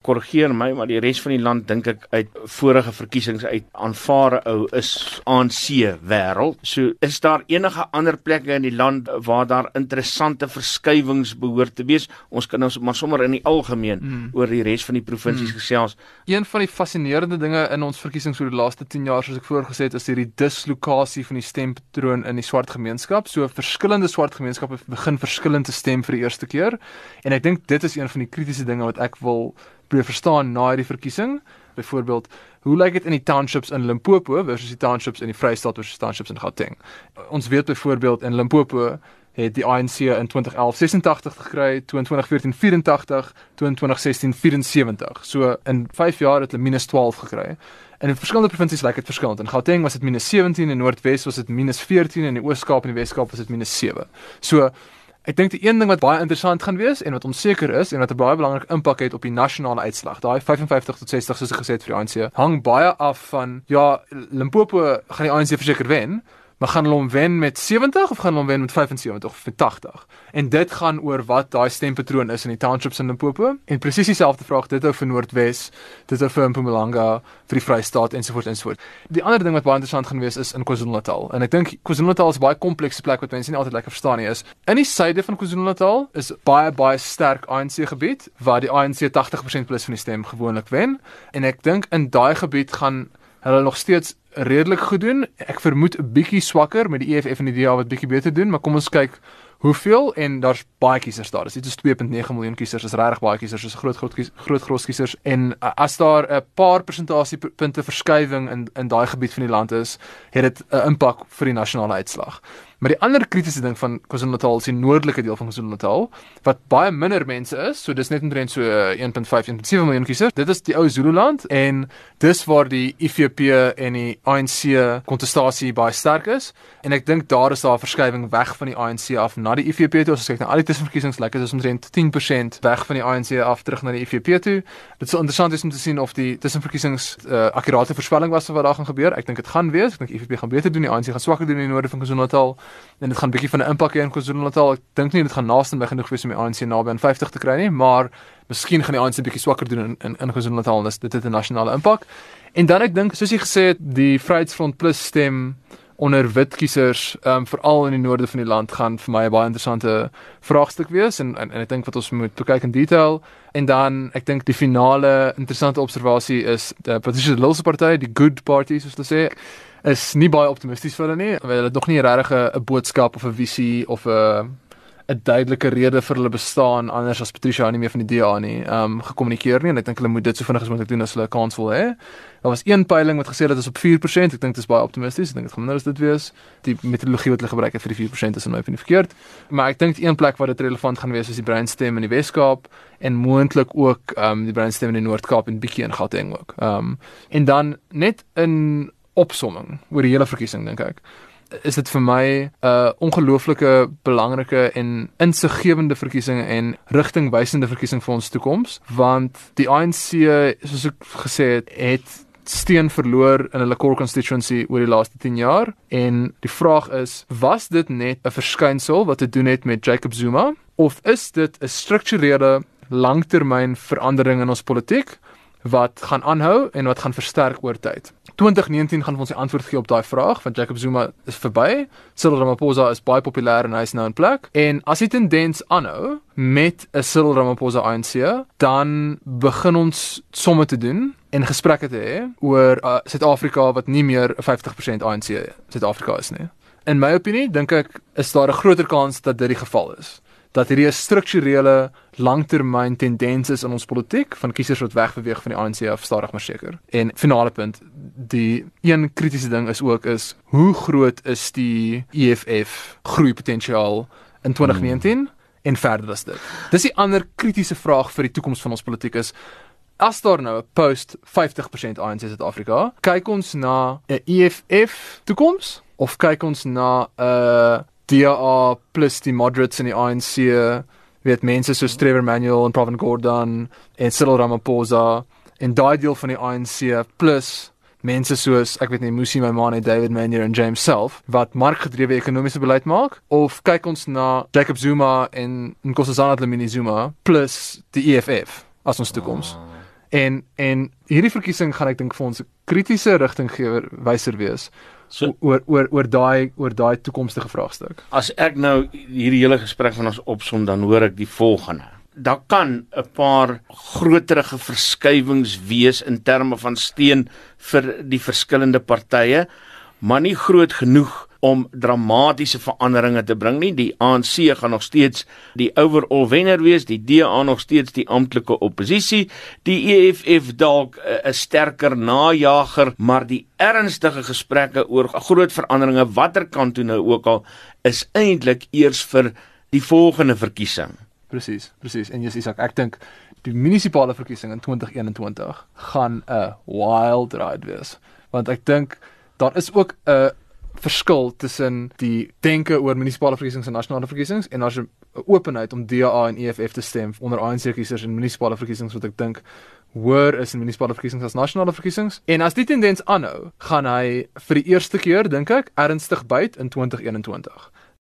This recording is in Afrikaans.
korrigeer my, maar die res van die land dink ek uit vorige verkiesings uit aanvaar ou is ANC wêreld. So is daar enige ander plekke in die land waar daar interessante verskywings behoort te wees? Ons kan ons maar sommer in die algemeen hmm. oor die res van die provinsies hmm. gesels. Een van die fascinerende dinge in ons verkiesings oor die laaste 10 jaar soos ek voorgesê het, is hierdie dislokasie van die stempatroon in die swart gemeenskap. So verskillende swart gemeenskappe begin verskillend te stem vir die eerste keer en ek dink dit is een van die kritiese dinge wat ek wil probeer verstaan na hierdie verkiesing. Byvoorbeeld, hoe lyk dit in die townships in Limpopo versus die townships in die Vrystaat versus townships in Gauteng? Ons weet byvoorbeeld in Limpopo het die ANC in 2011 86 gekry, 2014 84, 2016 74. So in 5 jaar het hulle minus 12 gekry. En in verskillende provinsies lyk dit verskillend. In Gauteng was dit minus 17 en Noordwes was dit minus 14 en in die Oos-Kaap en die Wes-Kaap was dit minus 7. So Ek dink die een ding wat baie interessant gaan wees en wat onseker is en wat 'n baie belangrike impak het op die nasionale uitslag, daai 55 tot 60 soos ek gesê het vir die ANC, hang baie af van ja, Limpopo gaan die ANC verseker wen, Maar gaan hulle hom wen met 70 of gaan hulle hom wen met 75 of met 80? En dit gaan oor wat daai stempatroon is in die townships in Limpopo. En presies dieselfde vraag dit ou vir Noordwes, dit ou vir Mpumalanga, vir die Vrystaat ensovoorts ensovoorts. Die ander ding wat baie interessant gaan wees is in KwaZulu-Natal. En ek dink KwaZulu-Natal is 'n baie komplekse plek wat mense nie altyd lekker verstaan nie is. In die suide van KwaZulu-Natal is baie baie sterk ANC gebied waar die ANC 80% plus van die stem gewoonlik wen. En ek dink in daai gebied gaan hulle nog steeds redelik goed doen. Ek vermoed 'n bietjie swakker met die EFF en die DA wat bietjie beter doen, maar kom ons kyk hoeveel en daar's baie kiesers daar. Dit is 2.9 miljoen kiesers. Dit is regtig baie kiesers. Is groot groot kies, groot groot kiesers en uh, as daar 'n paar persentasiepunte verskywing in in daai gebied van die land is, het dit 'n impak vir die nasionale uitslag. Maar die ander kritiese ding van KwaZulu-Natal is die noordelike deel van KwaZulu-Natal wat baie minder mense is, so dis net omtrent so 1.5 1.7 miljoen kiesers. Dit is die ou Zululand en dis waar die IFP en die ANC kontestasie baie sterk is en ek dink daar is daar 'n verskywing weg van die ANC af na die IFP toe. As ek kyk na al die tussenverkiesings, lyk dit is omtrent 10% weg van die ANC af terug na die IFP toe. Dit sou interessant wees om te sien of die tussenverkiesings 'n uh, akkurate voorspelling was van wat daar gaan gebeur. Ek dink dit gaan wees. Ek dink IFP gaan beter doen, die ANC gaan swakker doen in die noorde van KwaZulu-Natal en dit gaan 'n bietjie van 'n impak hê in KwaZulu-Natal. Ek dink nie dit gaan naaste by genoeg wees om die ANC naby aan 50 te kry nie, maar miskien gaan die ANC 'n bietjie swakker doen in in, in KwaZulu-Natal en dit het 'n nasionale impak. En dan ek dink soos jy gesê het, die Vryheidsfront Plus stem onder wit kiesers, ehm um, veral in die noorde van die land gaan vir my 'n baie interessante vraagstuk wees en en, en ek dink wat ons moet kyk in detail en dan ek dink die finale interessante observasie is die Patricia de Lille se party, die Good Party soos hulle sê is nie baie optimisties vir hulle nie. Hulle het nog nie regtig 'n boodskap of 'n visie of 'n 'n duidelike rede vir hulle bestaan anders as Patricia nie meer van die DA nie, ehm um, gekommunikeer nie en ek dink hulle moet dit so vinnig as moontlik doen as hulle 'n kans wil hê. Daar was een peiling wat gesê het dit is op 4%. Ek dink dit is baie optimisties. Ek dink dit gaan minder as dit wees. Die metodologie wat hulle gebruik het vir die 4% is in my opinie verkeerd. Maar ek dink een plek waar dit relevant gaan wees is die breinstem in die Wes-Kaap en moontlik ook ehm um, die breinstem in die Noord-Kaap en bietjie in Gauteng ook. Ehm um, en dan net in opsomming oor die hele verkiesing dink ek is dit vir my 'n uh, ongelooflike belangrike en insiggewende verkiesing en rigtingwysende verkiesing vir ons toekoms want die ANC soos ek gesê het het steen verloor in hulle core constituency oor die laaste 10 jaar en die vraag is was dit net 'n verskynsel wat te doen het met Jacob Zuma of is dit 'n strukturele langtermyn verandering in ons politiek wat gaan aanhou en wat gaan versterk oor tyd. 2019 gaan ons die antwoord gee op daai vraag want Jacob Zuma is verby. Cyril Ramaphosa is baie populêr en hy is nou in plek. En as die tendens aanhou met 'n Cyril Ramaphosa ANC, dan begin ons somme te doen en gesprekke te hê oor uh, Suid-Afrika uh, wat nie meer 50% ANC Suid-Afrika is nie. In my opinie dink ek is daar 'n groter kans dat dit die geval is dat hierdie 'n strukturele langtermyn tendens is in ons politiek van kiesers wat wegbeweeg van die ANC af stadig maar seker. En finale punt, die een kritiese ding is ook is hoe groot is die EFF groei potensiaal in 2019 hmm. en verder as dit. Dis die ander kritiese vraag vir die toekoms van ons politiek is As daar nou 'n post 50% ANC Suid-Afrika, kyk ons na 'n EFF toekoms of kyk ons na 'n DA plus die moderates in die ANC, weet mense soos Trevor Manuel en Pravin Gordhan en Cyril Ramaphosa en daai deel van die ANC plus mense soos ek weet nie Musi Maimane, David Manyer en James Self wat markgedrewe ekonomiese beleid maak of kyk ons na Jacob Zuma en Nkosazana Dlamini Zuma plus die EFF as ons toekoms. En en hierdie verkiesing gaan ek dink vir ons 'n kritiese rigtinggewer wyser wees so, oor oor oor daai oor daai toekomstige vraagstuk. As ek nou hierdie hele gesprek van ons opsom dan hoor ek die volgende. Daar kan 'n paar groterige verskywings wees in terme van steun vir die verskillende partye, maar nie groot genoeg om dramatiese veranderinge te bring nie. Die ANC gaan nog steeds die overall wenner wees, die DA nog steeds die amptelike oppositie, die EFF dalk eh, 'n sterker najager, maar die ernstige gesprekke oor groot veranderinge watter kant toe nou ook al is eintlik eers vir die volgende verkiesing. Presies, presies. En Jesus, ek dink die munisipale verkiesing in 2021 gaan 'n wild ride wees, want ek dink daar is ook 'n verskil tussen die denke oor munisipale verkiesings en nasionale verkiesings en as 'n openheid om DA en EFF te stem onder ANC kiesers in munisipale verkiesings wat ek dink hoor is in munisipale verkiesings as nasionale verkiesings. En as die tendens aanhou gaan hy vir die eerste keer dink ek ernstig byt in 2021